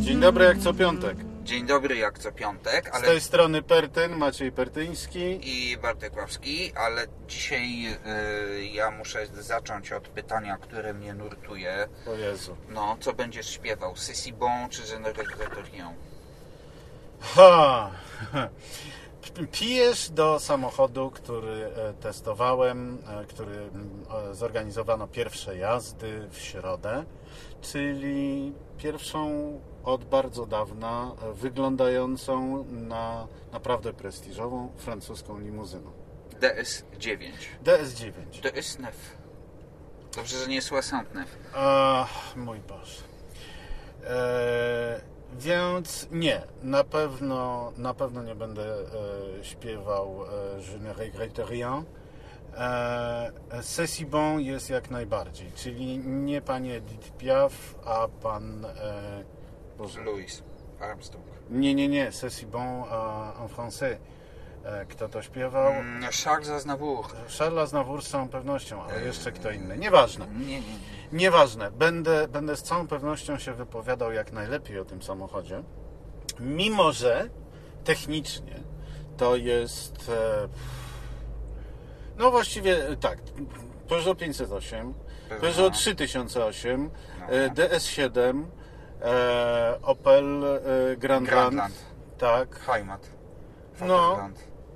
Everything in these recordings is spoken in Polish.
Dzień dobry, jak co piątek. Dzień dobry, jak co piątek, Z ale tej strony Pertyn, Maciej Pertyński. i Bartek Ławski, ale dzisiaj y, ja muszę zacząć od pytania, które mnie nurtuje. O Jezu. No, co będziesz śpiewał? C'est bon czy Je ne regrette rien? Ha! Pijesz do samochodu, który e, testowałem, e, który e, zorganizowano pierwsze jazdy w środę, czyli pierwszą od bardzo dawna wyglądającą na naprawdę prestiżową francuską limuzynę. DS9. DS9. DS9. Dobrze, że nie 69. Ach, mój Boże. E, więc nie, na pewno, na pewno nie będę e, śpiewał e, Je ne regrette rien. E, bon jest jak najbardziej, czyli nie panie Edith Piaf, a pan... E, Louis Armstrong. nie, nie, nie, C'est si bon en français. E, kto to śpiewał? Mm, Charles Aznavour. Charles Navour z całą pewnością, ale jeszcze kto inny. Nieważne. Nie, nie, nie. Nieważne, będę, będę z całą pewnością się wypowiadał jak najlepiej o tym samochodzie, mimo że technicznie to jest. e, No właściwie e, tak. Peugeot 508, Peugeot 3008, e, DS7, e, Opel Grandland. Grandland. Tak, Heimat. No.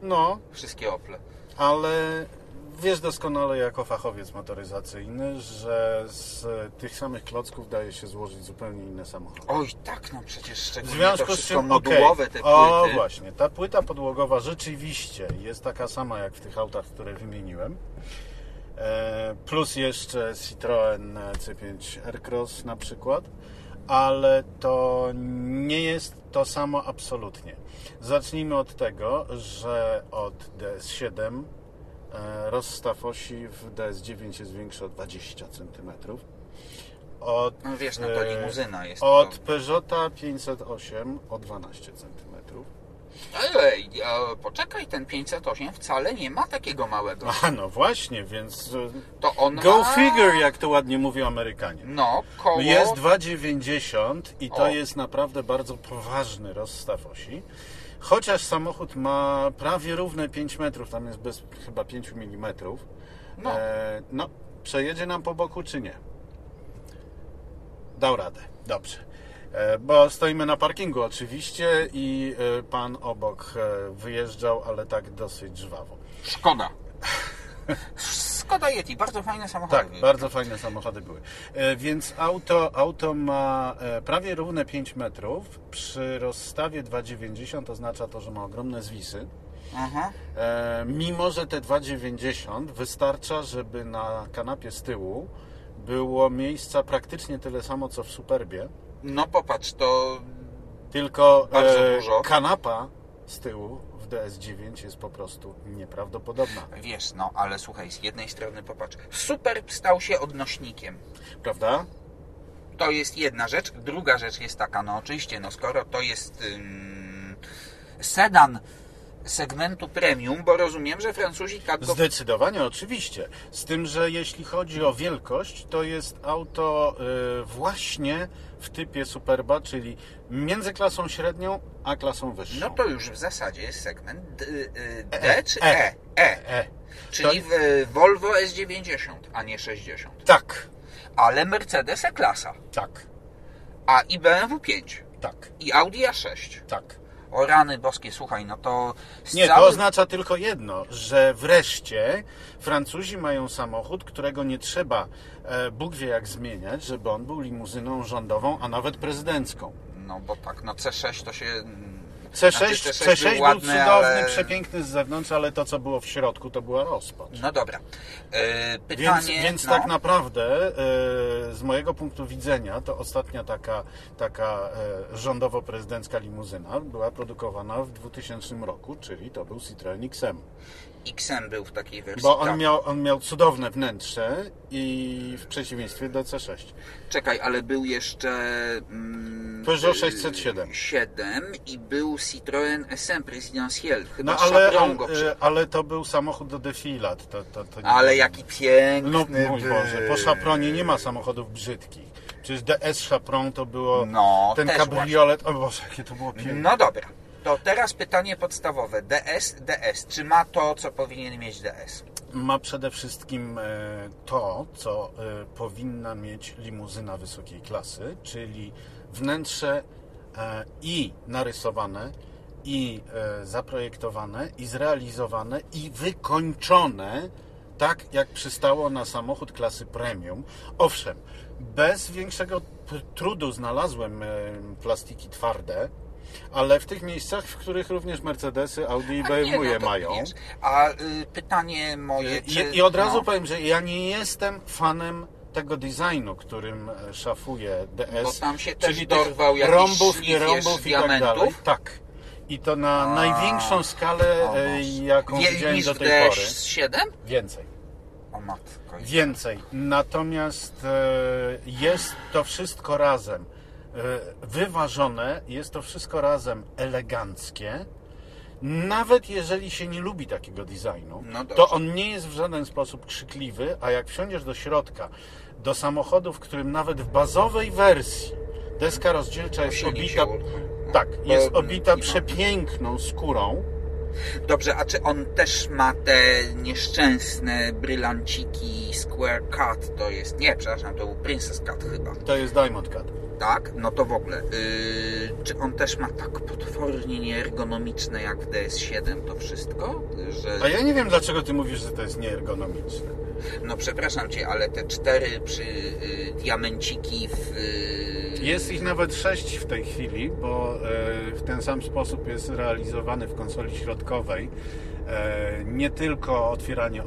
No, Wszystkie Ople. ale wiesz doskonale jako fachowiec motoryzacyjny, że z tych samych klocków daje się złożyć zupełnie inne samochody. Oj, tak, no przecież W szczególnie to związku z wszystko czym, modułowe okej, te o płyty. właśnie, ta płyta podłogowa rzeczywiście jest taka sama jak w tych autach, które wymieniłem. E, Plus jeszcze Citroen C5 Aircross na przykład, ale to nie jest to samo absolutnie. Zacznijmy od tego, że od DS7 e, rozstaw osi w DS9 jest większy o 20 cm. Od, No wiesz, no to limuzyna jest. Od to... Peugeota 508 o 12 cm. Ej, a poczekaj, ten 508 wcale nie ma takiego małego. A no właśnie, więc To on go ma... figure, jak to ładnie mówią Amerykanie. No, koło... Jest 2,90 i to O. jest naprawdę bardzo poważny rozstaw osi. Chociaż samochód ma prawie równe 5 metrów, tam jest bez chyba 5 mm. No. E, no, przejedzie nam po boku czy nie? Dał radę, dobrze. E, bo stoimy na parkingu oczywiście i e, pan obok e, wyjeżdżał, ale tak dosyć żwawo. Szkoda. Skoda Yeti, bardzo fajne samochody. Tak, bardzo fajne samochody były. E, Więc auto, auto ma e, prawie równe 5 metrów. Przy rozstawie 2,90 oznacza to, że ma ogromne zwisy. Aha. E, Mimo, że te 2,90 wystarcza, żeby na kanapie z tyłu było miejsca praktycznie tyle samo, co w Superbie. No popatrz, to... Tylko e, kanapa z tyłu DS9 jest po prostu nieprawdopodobna. Wiesz, no, ale słuchaj, z jednej strony popatrz. Super stał się odnośnikiem. Prawda? To jest jedna rzecz. Druga rzecz jest taka, no oczywiście, no skoro to jest ym, sedan segmentu premium, bo rozumiem, że Francuzi tak go... Zdecydowanie, oczywiście. Z tym, że jeśli chodzi o wielkość, to jest auto y, właśnie w typie Superba, czyli między klasą średnią a klasą wyższą. No to już w zasadzie jest segment D, y, D E, czy E. E? E. E, Czyli y, Volvo S90, a nie 60. tak, Ale Mercedes E-klasa, tak, a i BMW 5, tak, i Audi A6. tak. O rany boskie, słuchaj, no to... Nie, to całym- oznacza tylko jedno, że wreszcie Francuzi mają samochód, którego nie trzeba e, Bóg wie jak zmieniać, żeby on był limuzyną rządową, a nawet prezydencką. No bo tak, no C6 to się... mm, C6, znaczy, C6 był, ładny, cudowny, ale- przepiękny z zewnątrz, ale to co było w środku to była rozpacz. No dobra. E, Więc, pytanie... więc no, tak naprawdę e, z mojego punktu widzenia to ostatnia taka, taka e, rządowo-prezydencka limuzyna była produkowana w 2000 roku, czyli to był Citroen XM. XM był w takiej wersji. Bo on tak. miał, on miał cudowne wnętrze i w przeciwieństwie do C6. Czekaj, ale był jeszcze... Mm, Peugeot y, 607. 7 i był Citroën SM Presidentiel. Chyba No ale, przy... ale, to był samochód do defilat. To, to, to Ale jaki piękny No mój. Boże, po Chapronie nie ma samochodów brzydkich. Przecież DS Chapron to było No, ten kabriolet. O Boże, jakie to było piękne. No dobra. To teraz pytanie podstawowe. DS, DS. Czy ma to, co powinien mieć DS? Ma przede wszystkim e, to, co e, powinna mieć limuzyna wysokiej klasy, czyli wnętrze e, i narysowane, i zaprojektowane, i zrealizowane, i wykończone tak, jak przystało na samochód klasy premium. Owszem, bez większego trudu znalazłem plastiki twarde, ale w tych miejscach, w których również Mercedesy, Audi i nie, BMW no mają. wiesz. A y, pytanie moje, czy... I, I od razu no, powiem, że ja nie jestem fanem tego designu, którym e, szafuje DS. Bo tam się też czyli dorwał tych jakiś rąbów, nie rąbów i tak dalej. Tak. I to na A. największą skalę, e, jaką Wie- widziałem do tej pory. DS7? Więcej. O matko. Więcej. Natomiast e, jest to wszystko razem wyważone, jest to wszystko razem eleganckie. Nawet jeżeli się nie lubi takiego designu, No to on nie jest w żaden sposób krzykliwy, a jak wsiądziesz do środka, do samochodu, w którym nawet w bazowej wersji deska rozdzielcza jest obita, tak, jest obita przepiękną skórą, Dobrze, a czy on też ma te nieszczęsne brylanciki Square Cut? To jest... Nie, przepraszam, to był Princess Cut chyba. to jest Diamond Cut. Tak? No to w ogóle. Yy, czy on też ma tak potwornie nieergonomiczne jak w DS7 to wszystko? Że... A ja nie wiem, dlaczego ty mówisz, że to jest nieergonomiczne. No przepraszam Cię, ale te cztery przy y, diamenciki w... Y, Jest ich nawet sześć w tej chwili, bo e, w ten sam sposób jest realizowany w konsoli środkowej e, nie tylko otwieranie e,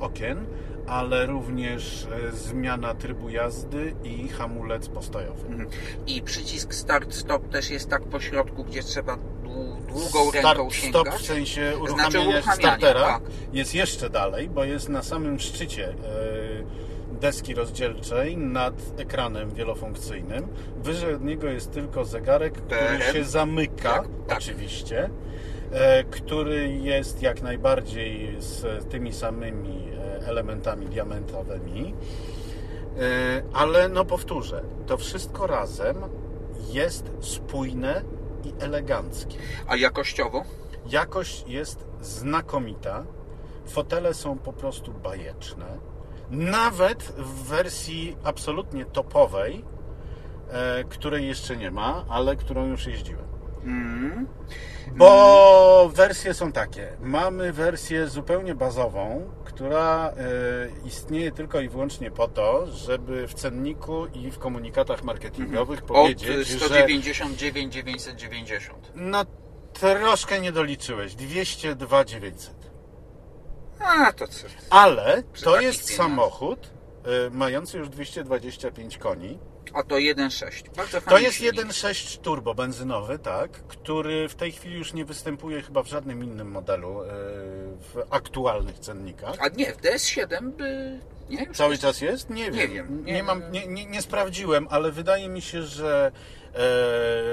okien, ale również e, zmiana trybu jazdy i hamulec postojowy. Mhm. I przycisk start-stop też jest tak po środku, gdzie trzeba dłu- długą Start, ręką stop sięgać? w sensie Znaczy uruchamiania uruchamiania, startera tak. jest jeszcze dalej, bo jest na samym szczycie e, deski rozdzielczej nad ekranem wielofunkcyjnym. Wyżej od niego jest tylko zegarek, który się zamyka, Tak, tak. oczywiście, który jest jak najbardziej z tymi samymi e, elementami diamentowymi. E, Ale no powtórzę, to wszystko razem jest spójne i eleganckie. A jakościowo? Jakość jest znakomita. Fotele są po prostu bajeczne. Nawet w wersji absolutnie topowej, e, której jeszcze nie ma, ale którą już jeździłem. Mm. Bo wersje są takie. Mamy wersję zupełnie bazową, która e, istnieje tylko i wyłącznie po to, żeby w cenniku i w komunikatach marketingowych Od powiedzieć, że 199 990. no troszkę nie doliczyłeś. 202 900. A, to co? Ale to jest samochód y, mający już 225 koni. A to 1.6. Bardzo To jest silnik. 1.6 turbo benzynowy, tak, który w tej chwili już nie występuje chyba w żadnym innym modelu y, w aktualnych cennikach. A nie, w DS7 by... Nie, już Cały jest- czas jest? Nie wiem. Nie wiem. Nie, Nie, mam, nie. nie, nie, sprawdziłem, ale wydaje mi się, że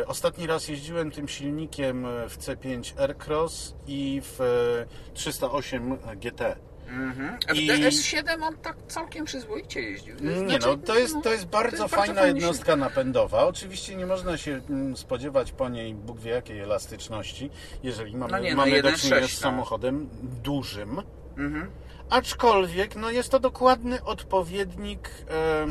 e, ostatni raz jeździłem tym silnikiem w C5 Aircross i w e, 308 GT. Mhm. A w I- DS7 on tak całkiem przyzwoicie jeździł. Nie Znaczy, no, to jest, to jest bardzo jest fajna fajny jednostka napędowa. Oczywiście nie można się mm, spodziewać po niej Bóg wie jakiej elastyczności, jeżeli mamy, No nie, no, mamy do 1.6, czynienia z no. samochodem dużym. Mhm. Aczkolwiek no jest to dokładny odpowiednik e,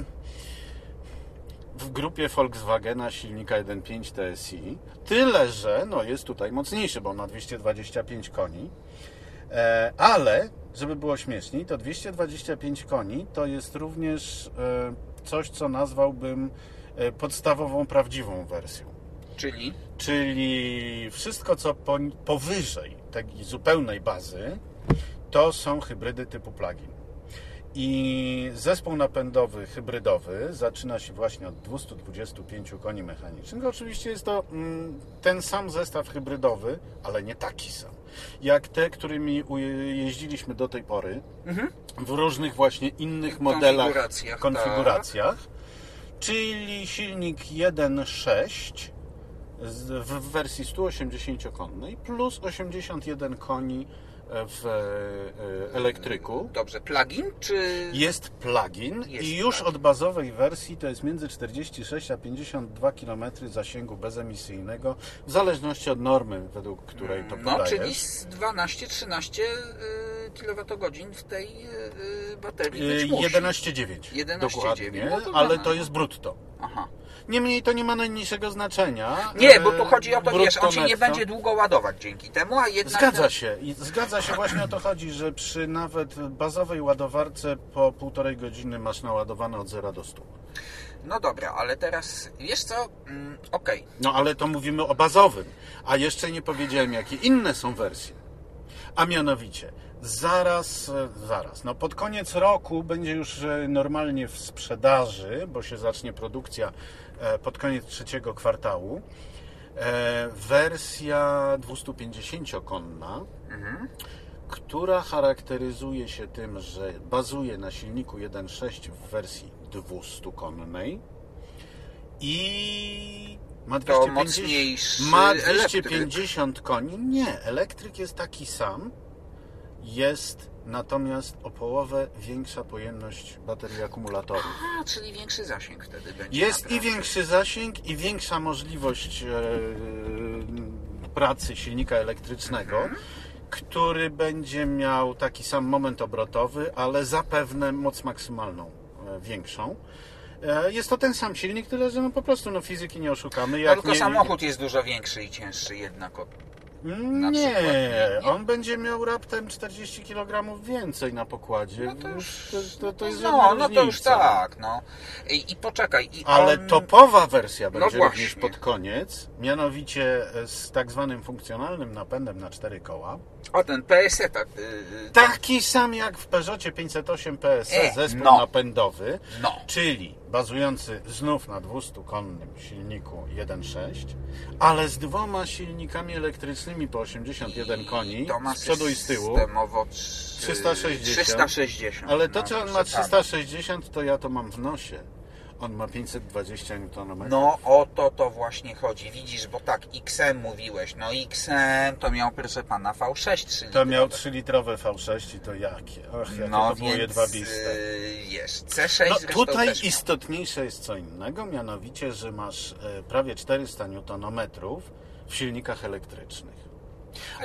w grupie Volkswagena silnika 1.5 TSI. Tyle, że no jest tutaj mocniejszy, bo on ma 225 koni. E, ale, żeby było śmieszniej, to 225 koni to jest również e, coś, co nazwałbym e, podstawową, prawdziwą wersją. Czyli? Czyli wszystko, co po, powyżej tej zupełnej bazy, to są hybrydy typu plug-in. I zespół napędowy hybrydowy zaczyna się właśnie od 225 koni mechanicznych. Oczywiście jest to mm, ten sam zestaw hybrydowy, ale nie taki sam. Jak te, którymi jeździliśmy do tej pory, w różnych właśnie innych modelach, Konfiguracjach, konfiguracjach. Czyli silnik 1.6 z- w wersji 180-konnej plus 81 koni w e, elektryku. Dobrze, plugin czy... Jest plugin Jest i już plugin. od bazowej wersji to jest między 46 a 52 km zasięgu bezemisyjnego, w zależności od normy, według której to No, podajesz. czyli z 12-13 kWh w tej y, baterii Y, być musi. 11,9 11,9. dokładnie, No ale no, to no. jest brutto. Niemniej Niemniej to nie ma najmniejszego znaczenia. Nie, E, bo tu chodzi o to, wiesz, on się nie będzie długo ładować dzięki temu, a jednak... Zgadza się. I zgadza się, właśnie o to chodzi, że przy nawet bazowej ładowarce po półtorej godziny masz naładowane od 0 do 100. No dobra, ale teraz, wiesz co, mm, okej, No ale to mówimy o bazowym, a jeszcze nie powiedziałem, jakie inne są wersje. A mianowicie, zaraz, e, zaraz, no pod koniec roku będzie już e, normalnie w sprzedaży, bo się zacznie produkcja e, pod koniec trzeciego kwartału, e, wersja 250-konna, która charakteryzuje się tym, że bazuje na silniku 1.6 w wersji 200-konnej i ma To 250, mocniejszy ma elektryk. 250 koni. Nie, elektryk jest taki sam. Jest natomiast o połowę większa pojemność baterii akumulatorów. A, czyli większy zasięg wtedy będzie. Jest i naprawdę. większy zasięg, i większa możliwość e, pracy silnika elektrycznego, który będzie miał taki sam moment obrotowy, ale zapewne moc maksymalną e, większą. E, Jest to ten sam silnik, tyle że no po prostu no, fizyki nie oszukamy. No Jak tylko nie, samochód jest dużo większy i cięższy jednak od... na nie, przykład, nie? Nie? on będzie miał raptem 40 kg więcej na pokładzie. No to już... to, to, to jest no, no to już tak, no. I, i poczekaj, i Ale on... topowa wersja No będzie właśnie. również pod koniec, mianowicie z tak zwanym funkcjonalnym napędem na cztery koła. O, ten PSE, tak. Yy, Taki sam jak w Peugeotie 508 PSE E, zespół no. napędowy, No. czyli bazujący znów na 200-konnym silniku 1.6, ale z dwoma silnikami elektrycznymi po 81 koni to ma z przodu i z tyłu. systemowo trzy- 360. 360. Ale to, no, czy on ma proszę pana. 360, to ja to mam w nosie. On ma 520 Nm. No o to to właśnie chodzi. Widzisz, bo tak XM mówiłeś. No XM to miał, proszę pana, V6 3 To miał 3-litrowe V6 i to jakie? Ach, jakie No to było więc jedwabiste. yy, wiesz, C6 No, tutaj istotniejsze jest co innego, mianowicie, że masz e, prawie 400 Nm w silnikach elektrycznych.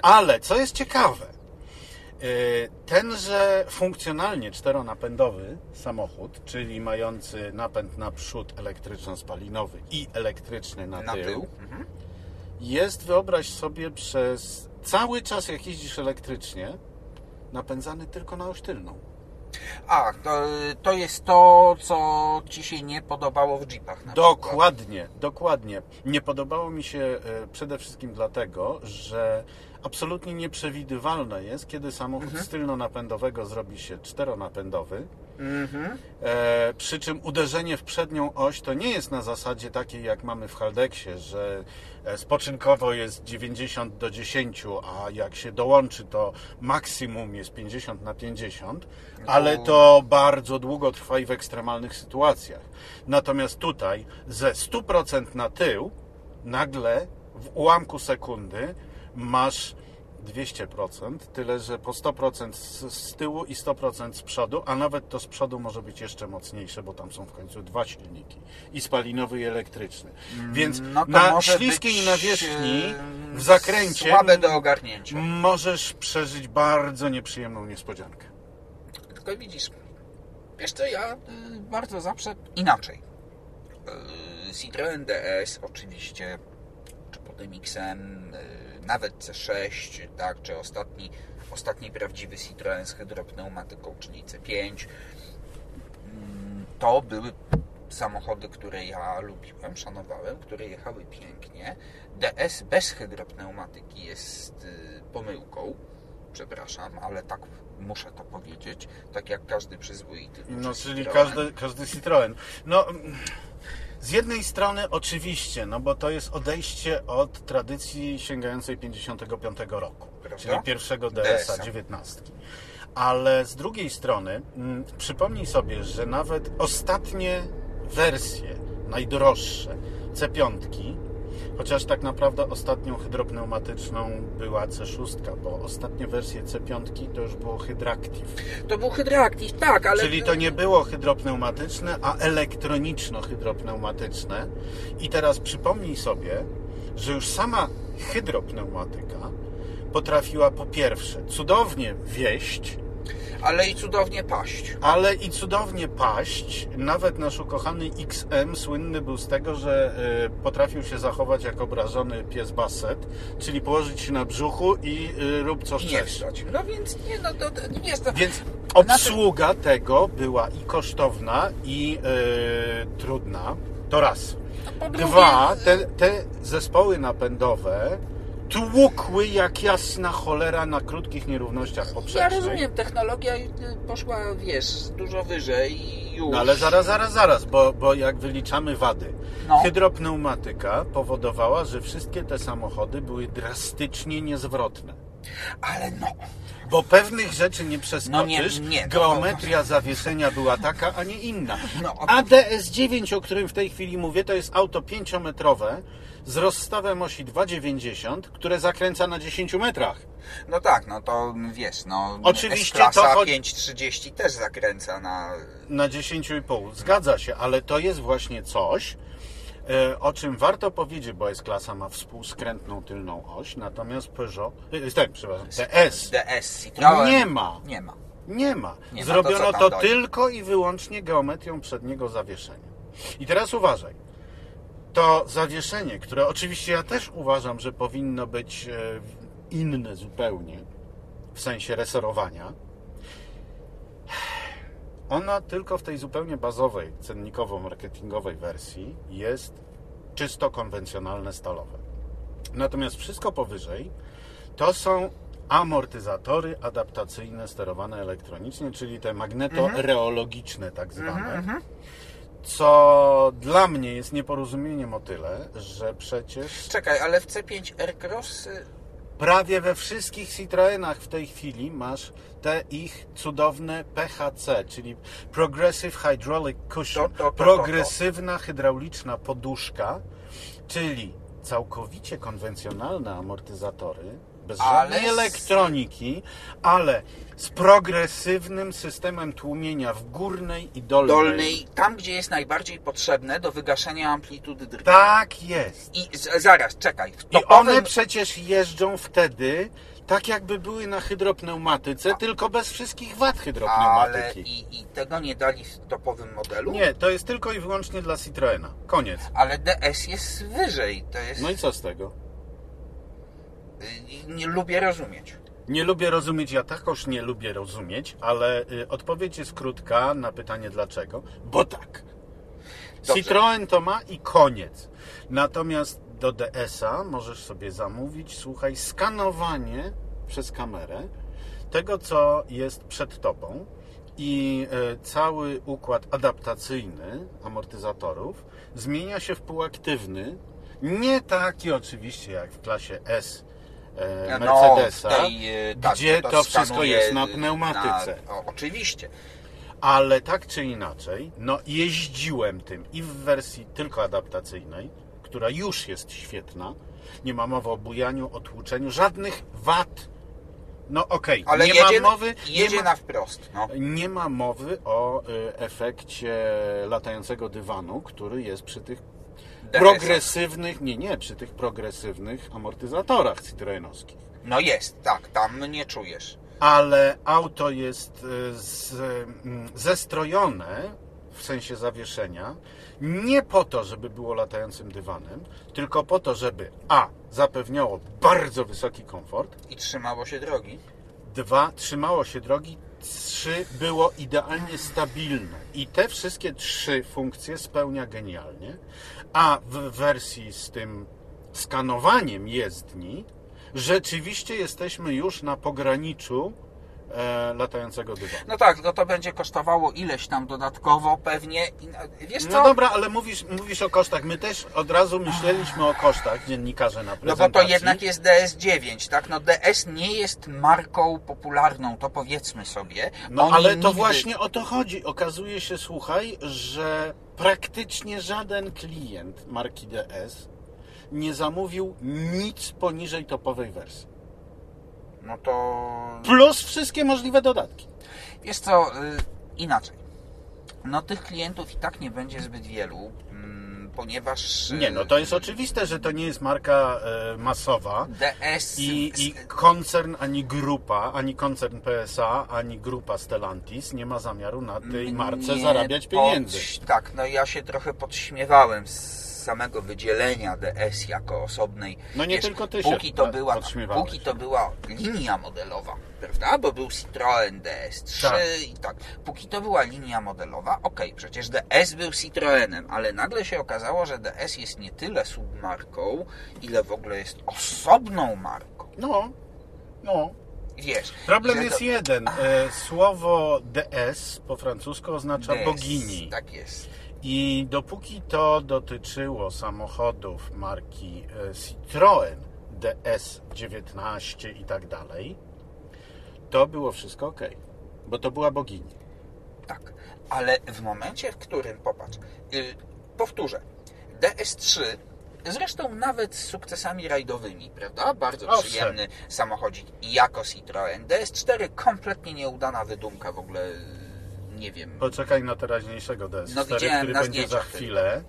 Ale co jest ciekawe, tenże funkcjonalnie czteronapędowy samochód, czyli mający napęd na przód elektryczno-spalinowy i elektryczny na, na tył, tył. Mhm. jest, wyobraź sobie, przez cały czas jak jeździsz elektrycznie, napędzany tylko na oś tylną. A, to, to jest to, co Ci się nie podobało w Jeepach na przykład. Dokładnie, dokładnie. Nie podobało mi się e, przede wszystkim dlatego, że absolutnie nieprzewidywalne jest, kiedy samochód Mhm. z tylno-napędowego zrobi się czteronapędowy. Mhm. E, przy czym uderzenie w przednią oś to nie jest na zasadzie takiej, jak mamy w Haldeksie, że e, spoczynkowo jest 90 do 10, a jak się dołączy, to maksimum jest 50 na 50, ale to bardzo długo trwa i w ekstremalnych sytuacjach. Natomiast tutaj ze 100% na tył, nagle w ułamku sekundy masz 200%, tyle że po 100% z, z tyłu i 100% z przodu, a nawet to z przodu może być jeszcze mocniejsze, bo tam są w końcu dwa silniki i spalinowy i elektryczny. Więc No na śliskiej nawierzchni e, w zakręcie Słabe do ogarnięcia. możesz przeżyć bardzo nieprzyjemną niespodziankę. Tylko widzisz, wiesz co, ja y, bardzo zawsze inaczej. Y, Citroen DS oczywiście, czy potem XM, y, nawet C6, tak, czy ostatni, ostatni prawdziwy Citroen z hydropneumatyką, czyli C5. Mm, To były samochody, które ja lubiłem, szanowałem, które jechały pięknie. DS bez hydropneumatyki jest y, pomyłką, przepraszam, ale tak muszę to powiedzieć, tak jak każdy przyzwoity No, czyli Citroen. każdy, każdy Citroen. No, z jednej strony oczywiście, no bo to jest odejście od tradycji sięgającej 55 roku, Prawda? czyli pierwszego DS-a, DS-a. 19. Ale z drugiej strony, mm, przypomnij sobie, że nawet ostatnie wersje, najdroższe, C5, chociaż tak naprawdę ostatnią hydropneumatyczną była C6, bo ostatnie wersje C5 to już było Hydractive. To był Hydractive, tak, ale... Czyli to nie było hydropneumatyczne, a elektroniczno-hydropneumatyczne. I teraz przypomnij sobie, że już sama hydropneumatyka potrafiła po pierwsze cudownie wieść, Ale i cudownie paść. ale i cudownie paść. Nawet nasz ukochany XM słynny był z tego, że y, potrafił się zachować jak obrażony pies Basset, czyli położyć się na brzuchu i y, rób co nie chcesz. wstać. No więc nie, no to, to wiesz, to... Więc obsługa tego była i kosztowna, i y, trudna. To raz. drugie, Dwa, te, te zespoły napędowe tłukły jak jasna cholera na krótkich nierównościach Ja poprzecznych. rozumiem, technologia y, poszła, wiesz, dużo wyżej i już. No ale zaraz, zaraz, zaraz, bo, bo jak wyliczamy wady. No. Hydropneumatyka powodowała, że wszystkie te samochody były drastycznie niezwrotne. Ale no, Bo pewnych rzeczy nie przeskoczysz. No nie, nie, no, Geometria zawieszenia była taka, a nie inna. No, A DS9, o którym w tej chwili mówię, to jest auto 5-metrowe z rozstawem osi 2,90, które zakręca na 10 metrach. no tak, no to wiesz, no... Oczywiście S-klasa to chodzi- 530 też zakręca na... Na 10,5. Zgadza się, ale to jest właśnie coś, e, o czym warto powiedzieć, bo S-klasa ma współskrętną tylną oś, natomiast Peugeot, e, tak, przepraszam, DS DS Citroen. nie ma. Nie ma. Nie ma. Nie ma, Zrobiono to tam to, dojdzie? tylko i wyłącznie geometrią przedniego zawieszenia. I teraz uważaj. To zawieszenie, które oczywiście ja też uważam, że powinno być e, inne zupełnie, w sensie resorowania, ona tylko w tej zupełnie bazowej, cennikowo-marketingowej wersji jest czysto konwencjonalne stalowe. Natomiast wszystko powyżej to są amortyzatory adaptacyjne sterowane elektronicznie, czyli te magnetoreologiczne tak zwane. Co dla mnie jest nieporozumieniem o tyle, że przecież Czekaj, ale w C5 Aircross... y, prawie we wszystkich Citroenach w tej chwili masz te ich cudowne PHC, czyli Progressive Hydraulic Cushion, To, to, to, to, to. progresywna hydrauliczna poduszka, czyli całkowicie konwencjonalne amortyzatory, bez Ale żadnej elektroniki, ale z progresywnym systemem tłumienia w górnej i dolnej. dolnej, tam gdzie jest najbardziej potrzebne do wygaszenia amplitudy drgań. Tak jest. I z, zaraz, czekaj. W I topowym, one przecież jeżdżą wtedy tak jakby były na hydropneumatyce, tylko bez wszystkich wad ale hydropneumatyki. i, i tego nie dali w topowym modelu? Nie, to jest tylko i wyłącznie dla Citroena. Koniec. Ale DS jest wyżej. To jest. No i co z tego? Y, Nie lubię rozumieć. Nie lubię rozumieć, ja takoż nie lubię rozumieć, ale y, odpowiedź jest krótka na pytanie dlaczego. Bo tak. Dobrze. Citroen to ma i koniec. Natomiast do DS-a możesz sobie zamówić, słuchaj, skanowanie przez kamerę tego, co jest przed tobą i e, cały układ adaptacyjny amortyzatorów zmienia się w półaktywny. Nie taki oczywiście jak w klasie S e, No, Mercedesa, w tej, y, tak, gdzie to to wszystko jest na y, pneumatyce. Na, o, oczywiście. Ale tak czy inaczej, no jeździłem tym i w wersji tylko adaptacyjnej, która już jest świetna. Nie ma mowy o bujaniu, o tłuczeniu, żadnych wad. No okej, Ale nie jedzie, ma mowy, jedzie nie ma, na wprost. No. nie ma mowy o y, efekcie latającego dywanu, który jest przy tych. Progresywnych, nie, nie, przy tych progresywnych amortyzatorach citroenowskich. no jest, tak, tam nie czujesz. ale auto jest y, z, mm, zestrojone w sensie zawieszenia nie po to, żeby było latającym dywanem, tylko po to, żeby a. zapewniało bardzo wysoki komfort, I trzymało się drogi. dwa. trzymało się drogi, trzy. było idealnie stabilne. I te wszystkie trzy funkcje spełnia genialnie, a w wersji z tym skanowaniem jezdni rzeczywiście jesteśmy już na pograniczu e, latającego dywanu. No tak, tylko to będzie kosztowało ileś tam dodatkowo pewnie. I, no, Wiesz co? No dobra, ale mówisz, mówisz o kosztach. My też od razu myśleliśmy o kosztach, dziennikarze na No prezentacji. bo to jednak jest DS9, tak? No DS nie jest marką popularną, to powiedzmy sobie. No Oni ale to nigdy- właśnie o to chodzi. Okazuje się, słuchaj, że praktycznie żaden klient marki DS nie zamówił nic poniżej topowej wersji. No to... Plus wszystkie możliwe dodatki. Wiesz co, y, inaczej. No tych klientów i tak nie będzie zbyt wielu, mm, ponieważ... y, Nie, no to jest oczywiste, że to nie jest marka e, masowa. DS... I, I koncern, ani grupa, ani koncern PSA, ani grupa Stellantis nie ma zamiaru na tej marce nie zarabiać pieniędzy. Pod, tak, no ja się trochę podśmiewałem z samego wydzielenia DS jako osobnej. No nie tylko ty się póki to była. Póki to była linia modelowa, prawda? Bo był Citroën DS3 Tak. i tak. Póki to była linia modelowa, okej, przecież DS był Citroenem, ale nagle się okazało, że DS jest nie tyle submarką, ile w ogóle jest osobną marką. No, no. Wiesz, Problem jest to- jeden. E, Słowo DS po francusku oznacza DS, bogini. Tak jest. I dopóki to dotyczyło samochodów marki e, Citroën DS19 i tak dalej, to było wszystko ok. Bo to była bogini. Tak, ale w momencie, w którym, popatrz, yy, powtórzę, DS3, zresztą nawet z sukcesami rajdowymi, prawda? Bardzo Owszem. przyjemny samochodzik jako Citroën. DS4 kompletnie nieudana wydumka w ogóle, nie wiem. Poczekaj na teraźniejszego DS4, No, który będzie za chwilę.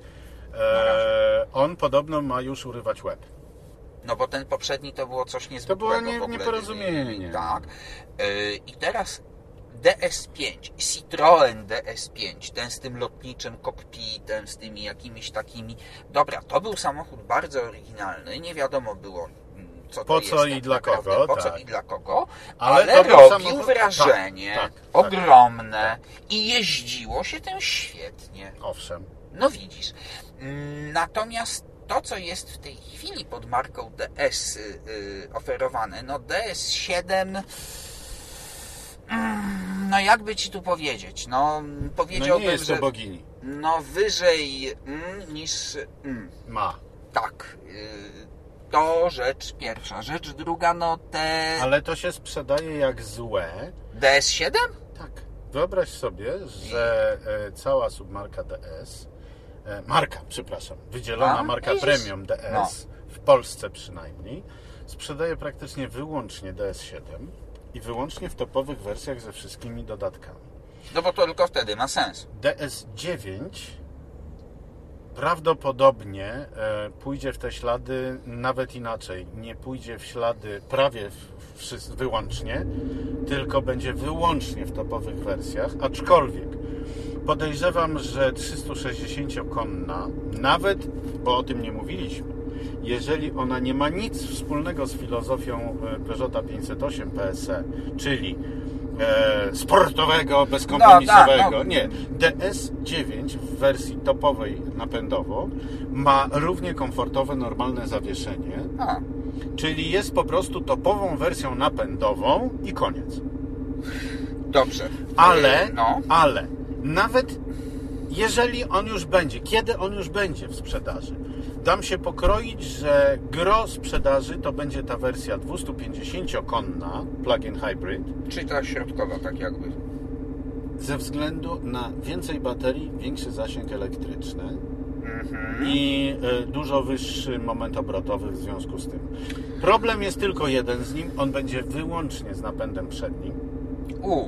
E, on podobno ma już urywać łeb. No bo ten poprzedni to było coś niezwykłego. było nie- nieporozumienie. Tak. Yy, I teraz DS5, Citroën DS5, ten z tym lotniczym kokpitem, z tymi jakimiś takimi... Dobra, to był samochód bardzo oryginalny, nie wiadomo było co to Po co i tak dla naprawdę, kogo, Po co tak. i dla kogo, Ale ale, to robił samochód- wrażenie tak, tak, tak. ogromne i jeździło się tym świetnie. Owszem. No widzisz. Mm, Natomiast to, co jest w tej chwili pod marką DS y, y, oferowane, no DS7, mm, no jakby ci tu powiedzieć, no No powiedziałbym, nie jest to że bogini. no wyżej mm, niż mm, Ma. tak. y, To rzecz pierwsza. Rzecz druga, no te Ale to się sprzedaje jak złe. DS7? Tak. Wyobraź sobie, że e, cała submarka DS, e, marka, przepraszam, wydzielona A, marka premium DS, w Polsce przynajmniej, sprzedaje praktycznie wyłącznie DS7 i wyłącznie w topowych wersjach ze wszystkimi dodatkami. No bo to tylko wtedy ma sens. DS9 prawdopodobnie e, pójdzie w te ślady nawet inaczej. Nie pójdzie w ślady prawie wyłącznie, tylko będzie wyłącznie w topowych wersjach, aczkolwiek podejrzewam, że 360-konna, nawet, bo o tym nie mówiliśmy, jeżeli ona nie ma nic wspólnego z filozofią e, Peugeota 508 PSE, czyli e, sportowego, bezkompromisowego, No, tak, no. nie, DS9 w wersji topowej napędowo ma równie komfortowe, normalne zawieszenie, A, czyli jest po prostu topową wersją napędową i koniec. dobrze. Ale, Y, No, ale, nawet jeżeli on już będzie, kiedy on już będzie w sprzedaży, dam się pokroić, że gro sprzedaży to będzie ta wersja 250-konna plug-in hybrid czyli ta środkowa, tak jakby. ze względu na więcej baterii, większy zasięg elektryczny Mhm. i e, dużo wyższy moment obrotowy w związku z tym. Problem jest tylko jeden z nim, on będzie wyłącznie z napędem przednim. U,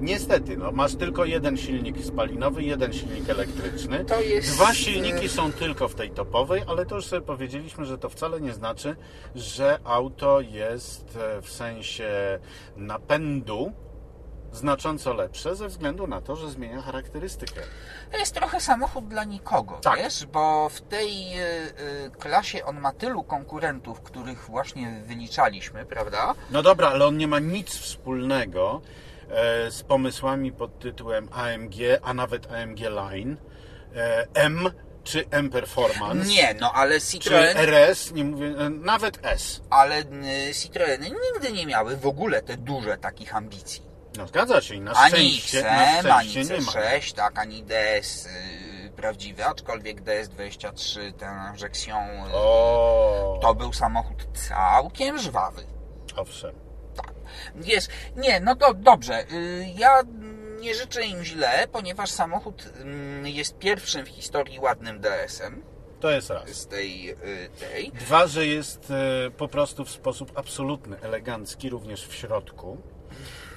Niestety, no, masz tylko jeden silnik spalinowy, jeden silnik elektryczny. To jest- Dwa silniki są tylko w tej topowej, ale to już sobie powiedzieliśmy, że to wcale nie znaczy, że auto jest e, w sensie napędu znacząco lepsze ze względu na to, że zmienia charakterystykę. To jest trochę samochód dla nikogo, Tak. wiesz, bo w tej y, y, klasie on ma tylu konkurentów, których właśnie wyliczaliśmy, prawda? No dobra, ale on nie ma nic wspólnego e, z pomysłami pod tytułem AMG, a nawet AMG Line, e, M czy M Performance, Nie, no ale czy Citroën, RS, nie mówię, e, nawet S. ale Citroeny nigdy nie miały w ogóle te duże takich ambicji. No zgadza się i na Ani szczęście, na ani szczęście nie ma. C6, tak, ani DS y, prawdziwy, aczkolwiek DS23, ten Injection, y, to był samochód całkiem żwawy. owszem. Wiesz, nie, no to dobrze. y, Ja nie życzę im źle, ponieważ samochód mm, jest pierwszym w historii ładnym DS-em To jest raz. z tej, y, tej. Dwa, że jest e, po prostu w sposób absolutny, elegancki, również w środku.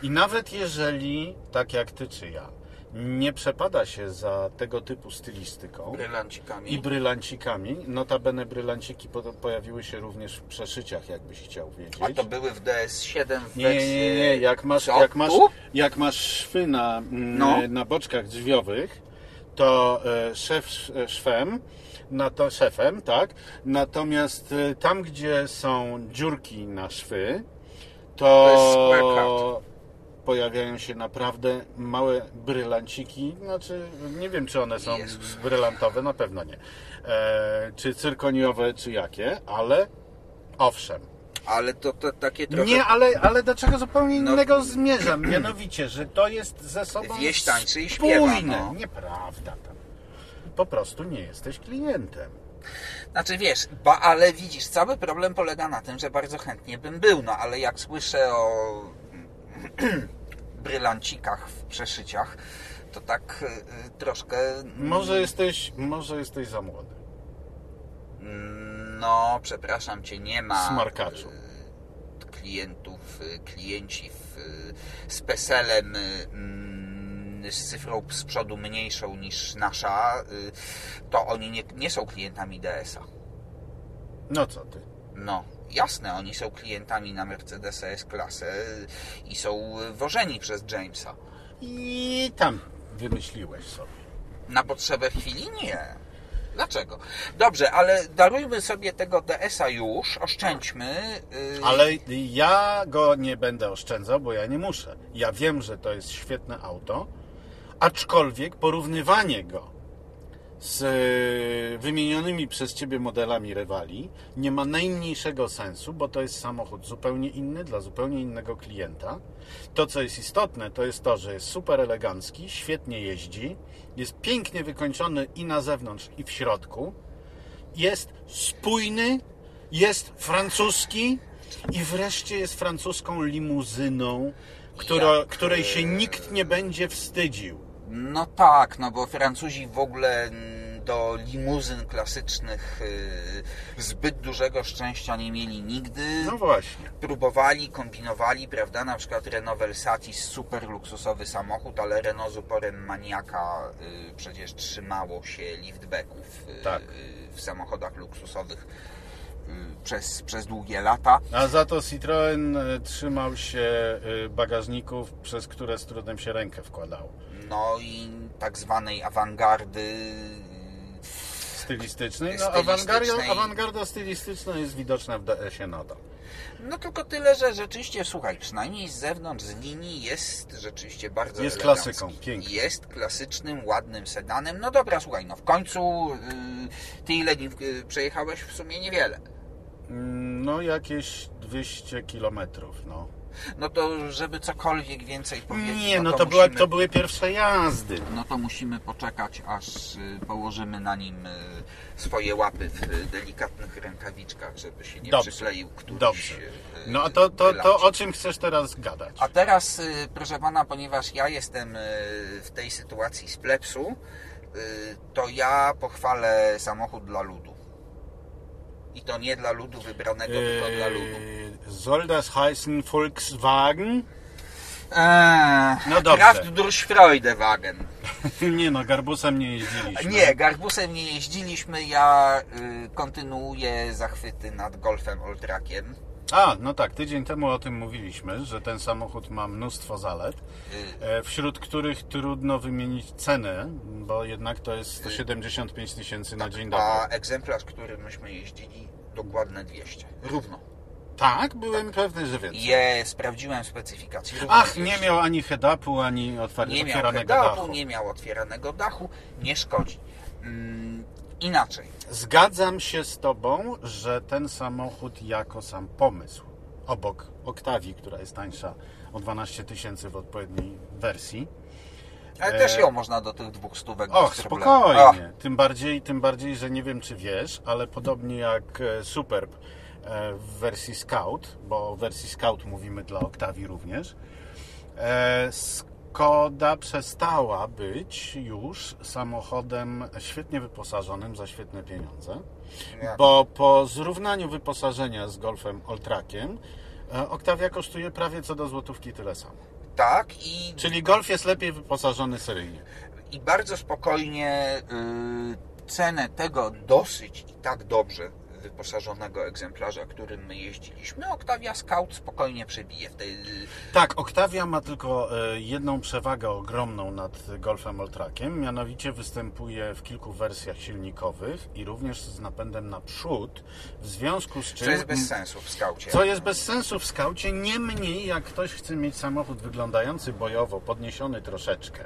I nawet jeżeli, tak jak ty czy ja, nie przepada się za tego typu stylistyką Brylancikami. i brylancikami, notabene brylanciki po, pojawiły się również w przeszyciach, jakbyś chciał wiedzieć. A to były w DS7 w Nie, nie, nie, nie. Jak masz, Co? jak masz, jak masz szwy na, mm, No. na boczkach drzwiowych, to e, szef e, szwem, na to szefem, tak? Natomiast e, tam, gdzie są dziurki na szwy, To jest to, cut. Pojawiają się naprawdę małe brylanciki. Znaczy, nie wiem, czy one są Jezus. brylantowe, na pewno nie. E, czy cyrkoniowe, czy jakie, ale owszem. Ale to, to takie trochę... Nie, ale, ale do czego zupełnie No- innego zmierzam. Mianowicie, że to jest ze sobą Wieś tańczy i śpiewa, spójne. no. Nieprawda. Tam. Po prostu nie jesteś klientem. Znaczy wiesz, ba, ale widzisz, cały problem polega na tym, że bardzo chętnie bym był, no ale jak słyszę o brylancikach w przeszyciach, to tak y, y, troszkę... mm, Może jesteś, może jesteś za młody. No, przepraszam cię, nie ma... Smarkaczu. y, Klientów, klienci w, z PESEL-em, mm, z cyfrą z przodu mniejszą niż nasza, to oni nie, nie są klientami DS-a. No co ty? No, jasne, oni są klientami na Mercedesa S-klasę i są wożeni przez Jamesa. I tam wymyśliłeś sobie. Na potrzebę chwili nie. Dlaczego? Dobrze, ale darujmy sobie tego DS-a już, oszczędźmy. Yy, Ale ja go nie będę oszczędzał, bo ja nie muszę. Ja wiem, że to jest świetne auto, aczkolwiek porównywanie go z e, wymienionymi przez Ciebie modelami rywali nie ma najmniejszego sensu, bo to jest samochód zupełnie inny, dla zupełnie innego klienta. To, co jest istotne, to jest to, że jest super elegancki, świetnie jeździ, jest pięknie wykończony i na zewnątrz, i w środku, jest spójny, jest francuski i wreszcie jest francuską limuzyną, która, której się nikt nie będzie wstydził. No tak, no bo Francuzi w ogóle do limuzyn klasycznych yy, zbyt dużego szczęścia nie mieli nigdy. No właśnie. próbowali, kombinowali, prawda? Na przykład Renault Versatis, super luksusowy samochód, ale Renault z uporem maniaka y, przecież trzymało się liftbacków y, Tak. y, w samochodach luksusowych y, przez, przez długie lata. A za to Citroën trzymał się bagażników, przez które z trudem się rękę wkładało. No i tak zwanej awangardy. Stylistycznej. No, Stylistycznej. awangarda, stylistyczna jest widoczna w DS-ie nadal. No tylko tyle, że rzeczywiście, słuchaj, przynajmniej z zewnątrz, z linii jest rzeczywiście bardzo Jest elegancki. klasyką, pięknie. Jest klasycznym, ładnym sedanem. No dobra, słuchaj, no w końcu yy, ty ile dni yy, przejechałeś? W sumie niewiele. Mm, No jakieś 200 kilometrów, no. No to żeby cokolwiek więcej powiedzieć, Nie, no to, to, była, musimy, to były pierwsze jazdy. no to musimy poczekać, aż y, położymy na nim y, swoje łapy w y, delikatnych rękawiczkach, żeby się nie Dobrze. przykleił któryś Dobrze. No a to, to, to o czym chcesz teraz gadać? A teraz, proszę pana, ponieważ ja jestem w tej sytuacji z plepsu, to ja pochwalę samochód dla ludu. I to nie dla ludu wybranego, tylko dla ludu. Eee, soll das heißen Volkswagen? Eee, No dobrze. Kraft durch Freudewagen. Nie no, garbusem nie jeździliśmy. Nie, garbusem nie jeździliśmy. Ja y, kontynuuję zachwyty nad Golfem Oltrakiem. A, no tak, tydzień temu o tym mówiliśmy, że ten samochód ma mnóstwo zalet, Y, e, wśród których trudno wymienić cenę, bo jednak to jest 175 tysięcy na dzień a dobry. egzemplarz, którym myśmy jeździli, dokładne 200. Równo. Tak, byłem pewny, że więcej. Je, sprawdziłem specyfikację. Ach, 200. nie miał ani head-upu, ani otwar- nie miał otwieranego head-upu, dachu. nie miał otwieranego dachu, nie szkodzi. Inaczej. Zgadzam się z Tobą, że ten samochód jako sam pomysł, obok Octavii, która jest tańsza o 12 tysięcy w odpowiedniej wersji, Ale też ją można do tych dwóch stówek E, Och, spokojnie. Tym bardziej, tym bardziej, że nie wiem, czy wiesz, ale podobnie jak e, Superb e, w wersji Scout, bo o wersji Scout mówimy dla Octavii również, Skoda przestała być już samochodem świetnie wyposażonym za świetne pieniądze, Jak? bo po zrównaniu wyposażenia z Golfem Alltrackiem e, Octavia kosztuje prawie co do złotówki tyle samo. Tak i, Czyli Golf jest lepiej wyposażony seryjnie. i bardzo spokojnie y, cenę tego dosyć i tak dobrze wyposażonego egzemplarza, którym my jeździliśmy, Octavia Scout spokojnie przebije w tej... Tak, Octavia ma tylko e, jedną przewagę ogromną nad Golfem Alltrackiem, mianowicie występuje w kilku wersjach silnikowych i również z napędem naprzód, w związku z czym... Co jest bez sensu w Scoucie. Co jest bez sensu w skaucie, niemniej jak ktoś chce mieć samochód wyglądający bojowo, podniesiony troszeczkę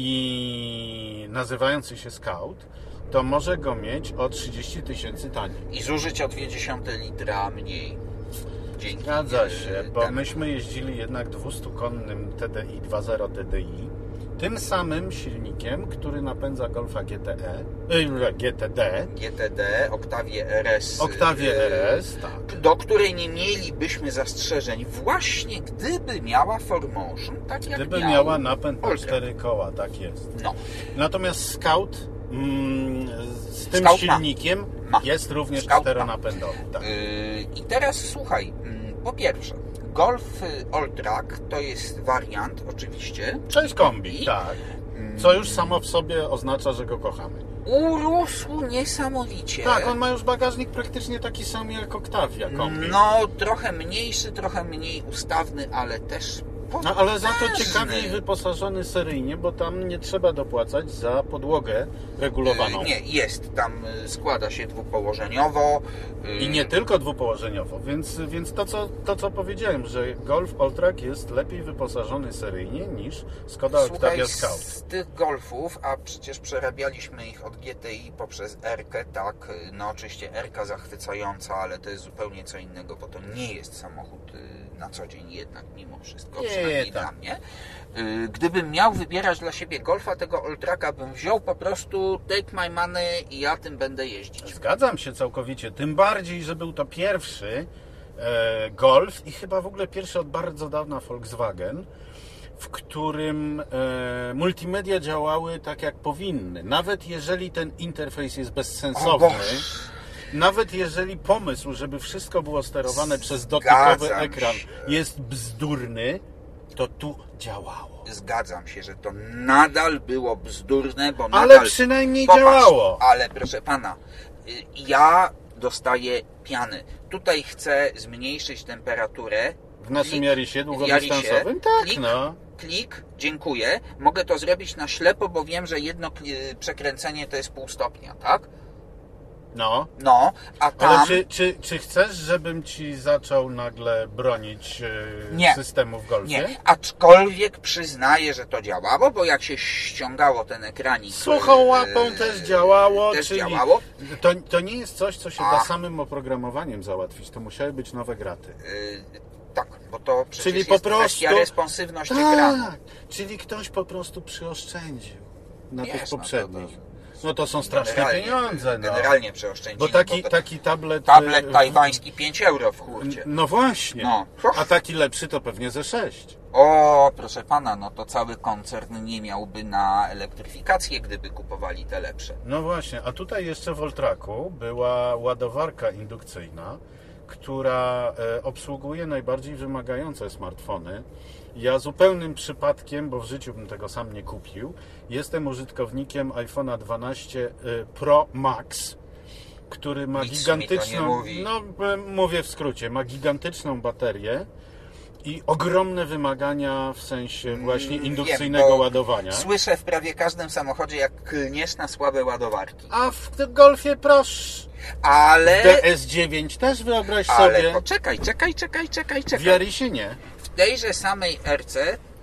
i nazywający się Scout, to może go mieć o 30 tysięcy taniej. I zużyć o 0,2 litra mniej. Dzięki Zgadza e, się, bo temu. myśmy jeździli jednak 200-konnym TDI 2.0 TDI, tym samym silnikiem, który napędza Golfa GTE, y, GTD, GTD, Octavia RS. Octavia e, RS, tak. do której nie mielibyśmy zastrzeżeń właśnie gdyby miała Formotion, tak jak Gdyby miał miała napęd na Ultra. cztery koła, tak jest. No, Natomiast Scout z tym Scout silnikiem Ma. jest również Scout czteronapędowy. Tak. Yy, I teraz słuchaj, mm, po pierwsze, Golf y, Alltrack to jest wariant oczywiście. Cześć kombi, tak. Co już samo w sobie oznacza, że go kochamy. Urósł niesamowicie. Tak, on ma już bagażnik praktycznie taki sam jak Octavia kombi. No, trochę mniejszy, trochę mniej ustawny, ale też No ale za to ciekawiej wyposażony seryjnie, bo tam nie trzeba dopłacać za podłogę regulowaną. Yy, Nie, jest. Tam y, składa się dwupołożeniowo. yy, I nie tylko dwupołożeniowo, więc, więc to, co, to co powiedziałem, że Golf Alltrack jest lepiej wyposażony seryjnie niż Skoda Słuchaj, Octavia Scout. z tych Golfów, a przecież przerabialiśmy ich od GTI poprzez R-kę, tak, no oczywiście R-ka zachwycająca, ale to jest zupełnie co innego, bo to nie jest samochód na co dzień jednak mimo wszystko, Nie, przynajmniej tak. dla mnie. Y, Gdybym miał wybierać dla siebie Golfa, tego Alltracka bym wziął po prostu take my money i ja tym będę jeździć. Zgadzam się całkowicie, tym bardziej, że był to pierwszy e, Golf i chyba w ogóle pierwszy od bardzo dawna Volkswagen, w którym e, multimedia działały tak jak powinny. Nawet jeżeli ten interfejs jest bezsensowny. Nawet jeżeli pomysł, żeby wszystko było sterowane przez dotykowy ekran się. jest bzdurny, to tu działało. Zgadzam się, że to nadal było bzdurne, bo Ale nadal... przynajmniej Popatrz, działało. Ale proszę pana, y, ja dostaję piany. Tutaj chcę zmniejszyć temperaturę. W naszym Klik, Jarisie długodystansowym? Tak, klik, no. Klik, dziękuję. Mogę to zrobić na ślepo, bo wiem, że jedno przekręcenie to jest pół stopnia, tak? No. No, a tam... Ale czy, czy, czy chcesz, żebym ci zaczął nagle bronić e, Nie. systemu w golfie? Nie, aczkolwiek przyznaję, że to działało, bo jak się ściągało ten ekranik... Suchą e, łapą też działało, Też czyli działało. To, to nie jest coś, co się A. da samym oprogramowaniem załatwić. To musiały być nowe graty. Y, tak, bo to przecież Czyli jest po prostu- kwestia responsywności ekranu. Tak, czyli ktoś po prostu przyoszczędził na Wiesz, tych no poprzednich. to- No to są straszne Generalnie- pieniądze. No. Generalnie przeoszczędzili. Bo taki, to- taki tablet... Tablet e, tajwański 5 euro w hurcie. No właśnie. No. A taki lepszy to pewnie ze 6. O, proszę pana, no to cały koncern nie miałby na elektryfikację, gdyby kupowali te lepsze. No właśnie, a tutaj jeszcze w Voltraku była ładowarka indukcyjna, która e, obsługuje najbardziej wymagające smartfony. Ja zupełnym przypadkiem, bo w życiu bym tego sam nie kupił, jestem użytkownikiem iPhone'a 12 e, Pro Max, który ma Nic gigantyczną, no e, mówię w skrócie, ma gigantyczną baterię i ogromne wymagania w sensie właśnie Mm, indukcyjnego wiem, ładowania. Słyszę w prawie każdym samochodzie, jak klniesz na słabe ładowarki. A w Golfie proszę. Ale... DS9 też wyobraź Ale sobie. poczekaj, czekaj, czekaj, czekaj, W czekaj. Jarisie nie. W tejże samej RC...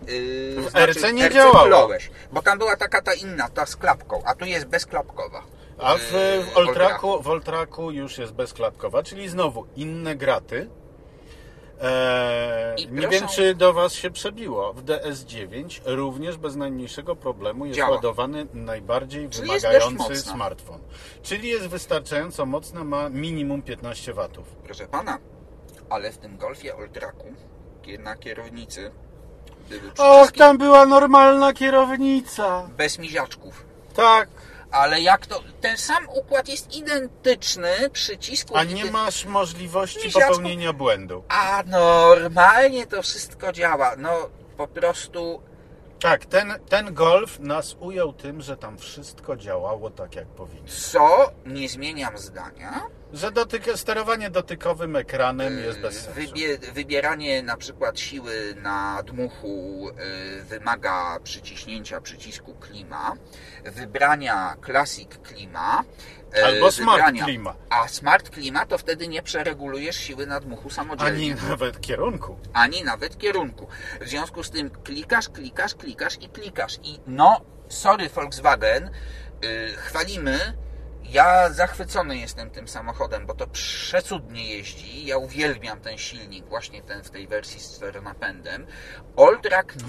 Yy, W RC nie RC działało. wkląłeś, bo tam była taka ta inna, ta z klapką, a tu jest bezklapkowa. A w, Yy, w, Oltraku, w Oltraku już jest bezklapkowa, czyli znowu inne graty. Eee, nie proszę- wiem, czy do Was się przebiło. W DS9 również bez najmniejszego problemu jest Działa. ładowany najbardziej Czyli wymagający smartfon. Czyli jest wystarczająco mocna, ma minimum 15 watów. Proszę pana, ale w tym Golfie Oltraku na kierownicy Och, tam była normalna kierownica. bez miziaczków. Tak. Ale jak to, ten sam układ jest identyczny, przycisku A nie masz możliwości popełnienia błędu. A normalnie to wszystko działa. No po prostu Tak, ten, ten golf nas ujął tym, że tam wszystko działało tak, jak powinno. co, nie zmieniam zdania, Że dotyk, sterowanie dotykowym ekranem jest bez sensu. Wybie, wybieranie na przykład siły na dmuchu y, wymaga przyciśnięcia przycisku klima, wybrania Classic klima, Albo Smart wybrania- klima. A Smart klima to wtedy nie przeregulujesz siły na dmuchu samodzielnie. Ani nawet kierunku. ani nawet kierunku. W związku z tym klikasz, klikasz, klikasz i klikasz. I no, sorry Volkswagen, yy, chwalimy. Ja zachwycony jestem tym samochodem, bo to przecudnie jeździ. Ja uwielbiam ten silnik, właśnie ten w tej wersji z czteronapędem.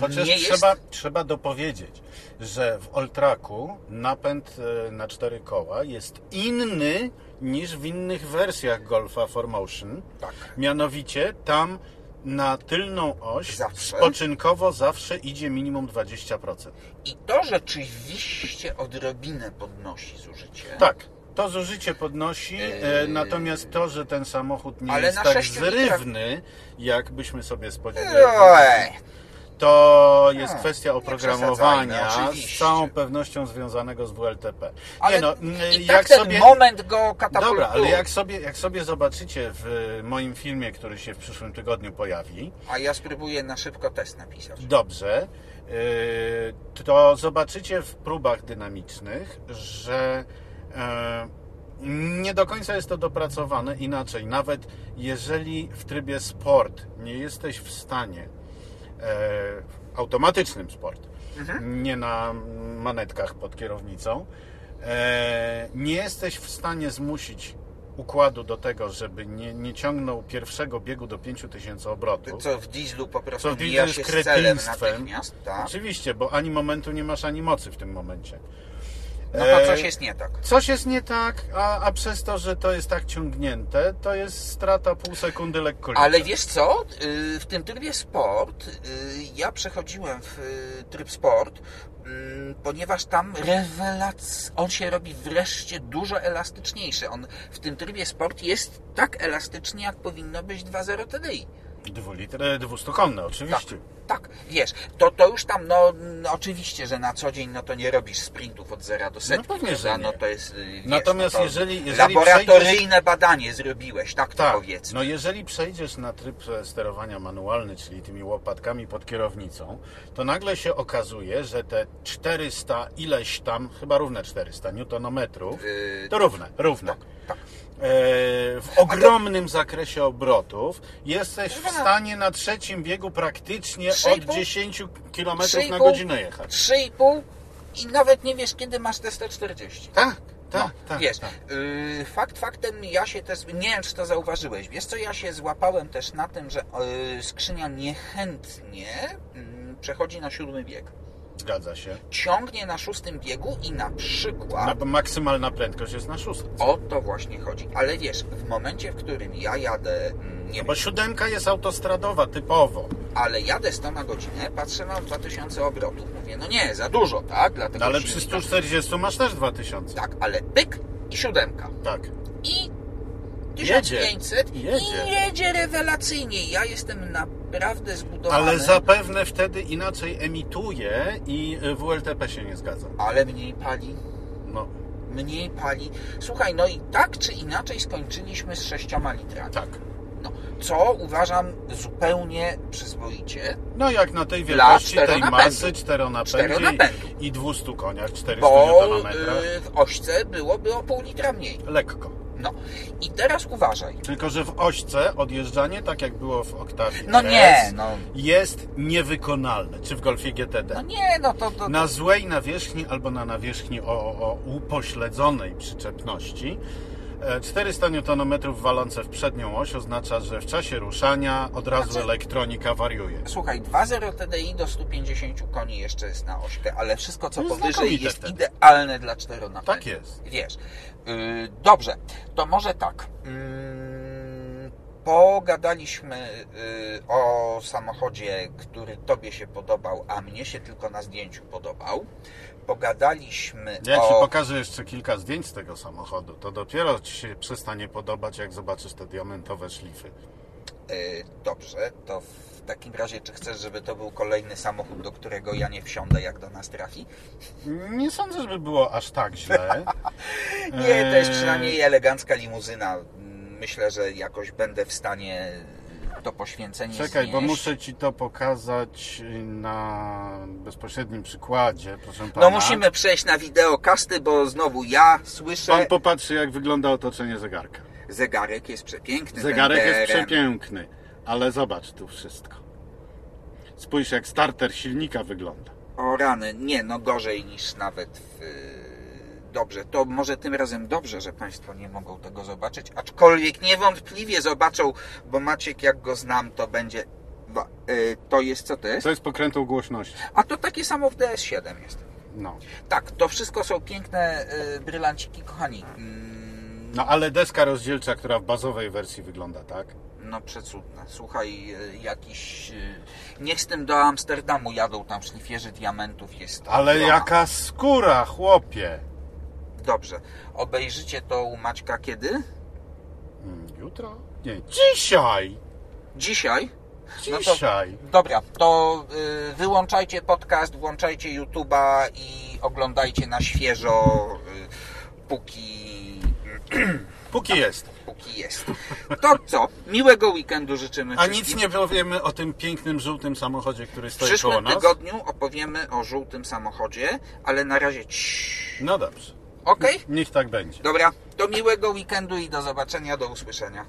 Chociaż nie jest... trzeba, trzeba dopowiedzieć, że w Oltraku napęd e, na cztery koła jest inny niż w innych wersjach Golfa 4Motion. Tak. Mianowicie tam na tylną oś Zawsze. spoczynkowo zawsze idzie minimum 20%. I to rzeczywiście odrobinę podnosi zużycie. Tak, to zużycie podnosi, e, Yy. natomiast to, że ten samochód nie Ale jest tak litrach- zrywny, jak byśmy sobie spodziewali, to jest kwestia oprogramowania z całą pewnością związanego z WLTP. ale nie no, i jak tak ten sobie... moment go katapultuje. Dobra, ale jak sobie, jak sobie zobaczycie w moim filmie, który się w przyszłym tygodniu pojawi, A ja spróbuję na szybko test napisać. dobrze, yy, to zobaczycie w próbach dynamicznych, że yy, nie do końca jest to dopracowane inaczej. Nawet jeżeli w trybie sport nie jesteś w stanie, automatycznym sport, nie na manetkach pod kierownicą, e, nie jesteś w stanie zmusić układu do tego, żeby nie, nie ciągnął pierwszego biegu do 5000 obrotów. Co w dieslu po prostu Co w mija dieslu się jest z celem kretyństwem. natychmiast, tak? Oczywiście, bo ani momentu nie masz, ani mocy w tym momencie. No to E, coś jest nie tak. Coś jest nie tak, a, a przez to, że to jest tak ciągnięte, to jest strata pół sekundy lekko Ale wiesz co? Y, W tym trybie sport, y, ja przechodziłem w y, tryb sport, mm, ponieważ tam rewelac... on się robi wreszcie dużo elastyczniejszy. On w tym trybie sport jest tak elastyczny, jak powinno być 2.0 TDI. Dwulitr, 200 konne, oczywiście. Tak, wiesz, to, to już tam, no, no oczywiście, że na co dzień no to nie robisz sprintów od zera do setki, pewnie, że nie. No to jest, y, wiesz, Natomiast no to jeżeli- jeżeli laboratoryjne badanie zrobiłeś, tak to Tak, powiedzmy. no jeżeli przejdziesz na tryb sterowania manualny, czyli tymi łopatkami pod kierownicą, to nagle się okazuje, że te 400 ileś tam, chyba równe 400 newtonometrów, Yy, to równe, równe. tak, tak. E, w ogromnym zakresie obrotów jesteś w stanie na trzecim biegu praktycznie Trzy i od pół- 10 km trzy i na pół- godzinę jechać. 3,5 i nawet nie wiesz, kiedy masz te 140. Tak, tak, No, tak. wiesz, tak. yy, fakt faktem ja się też, nie wiem czy to zauważyłeś, wiesz co, ja się złapałem też na tym, że yy, skrzynia niechętnie yy, przechodzi na siódmy bieg. Zgadza się. Ciągnie na szóstym biegu i na przykład Na, maksymalna prędkość jest na szóstym. o to właśnie chodzi. Ale wiesz, w momencie, w którym ja jadę, mm, nie No bo siódemka jest autostradowa typowo. ale jadę 100 na godzinę, patrzę na 2000 obrotów, mówię, no nie, za dużo, tak? Dlatego No ale przy 140 masz też 2000. Tak, ale pyk i siódemka. Tak. I Jedzie. 1500 Jedzie. i jedzie rewelacyjnie. Ja jestem naprawdę zbudowany. Ale zapewne wtedy inaczej emituje i y, WLTP się nie zgadza. ale mniej pali. No, Mniej pali. Słuchaj, no i tak czy inaczej skończyliśmy z 6 litrami. tak. No, co uważam zupełnie przyzwoicie, No jak na tej wielkości, tej masy, czteronapędzie i 200 koniach, 400 bo Nm. y, w ośce byłoby o pół litra mniej. Lekko, No i teraz uważaj. Tylko, że w ośce odjeżdżanie, tak jak było w Octavii No RS, nie, no. jest niewykonalne. Czy w Golfie GTD. No nie, no to... to, Na złej nawierzchni albo na nawierzchni o, o upośledzonej przyczepności 400 Nm walące w przednią oś oznacza, że w czasie ruszania od razu Znaczy- elektronika wariuje. Słuchaj, 2.0 TDI do 150 koni jeszcze jest na ośkę, ale wszystko co No powyżej jest wtedy. idealne dla czteronapędów. Tak jest. Wiesz. Yy, dobrze, to może tak. Yy, pogadaliśmy yy, o samochodzie, który Tobie się podobał, a mnie się tylko na zdjęciu podobał. Pogadaliśmy Jak o... Ci pokażę jeszcze kilka zdjęć z tego samochodu, to dopiero Ci się przestanie podobać, jak zobaczysz te diamentowe szlify. Yy, dobrze, to w takim razie, czy chcesz, żeby to był kolejny samochód, do którego ja nie wsiądę, jak do nas trafi? Nie sądzę, żeby było aż tak źle. Nie, to jest Eee, przynajmniej elegancka limuzyna. Myślę, że jakoś będę w stanie to poświęcenie Czekaj, bo znieść. muszę Ci to pokazać na bezpośrednim przykładzie, proszę Pana. No musimy przejść na wideokasty, bo znowu ja słyszę... Pan popatrzy, jak wygląda otoczenie zegarka. Zegarek jest przepiękny. Zegarek jest przepiękny, ale zobacz tu wszystko. Spójrz, jak starter silnika wygląda. O rany, nie, no gorzej niż nawet w... Dobrze, to może tym razem dobrze, że Państwo nie mogą tego zobaczyć, aczkolwiek niewątpliwie zobaczą, bo Maciek, jak go znam, to będzie... Y, To jest, co to jest? To jest pokrętą głośności. A to takie samo w DS7 jest. No. Tak, to wszystko są piękne y, brylanciki, kochani. Mm, no, ale deska rozdzielcza, która w bazowej wersji wygląda tak. No przecudne. Słuchaj, y, jakiś... Niech z tym do Amsterdamu jadą, tam szlifierzy diamentów jest. Ale jaka skóra, chłopie! Dobrze. Obejrzycie to u Maćka kiedy? Mm, Jutro? Nie, dzisiaj! Dzisiaj? No to- Dzisiaj! Dobra, to y, wyłączajcie podcast, włączajcie YouTube'a i oglądajcie na świeżo, y, póki, Póki jest. póki jest. To co? Miłego weekendu życzymy A wszystkim. nic nie powiemy o tym pięknym, żółtym samochodzie, który W stoi koło przyszłym nas? tygodniu opowiemy o żółtym samochodzie, ale na razie ciii. No dobrze. Okej? Niech tak będzie. Dobra, to miłego weekendu i do zobaczenia, do usłyszenia.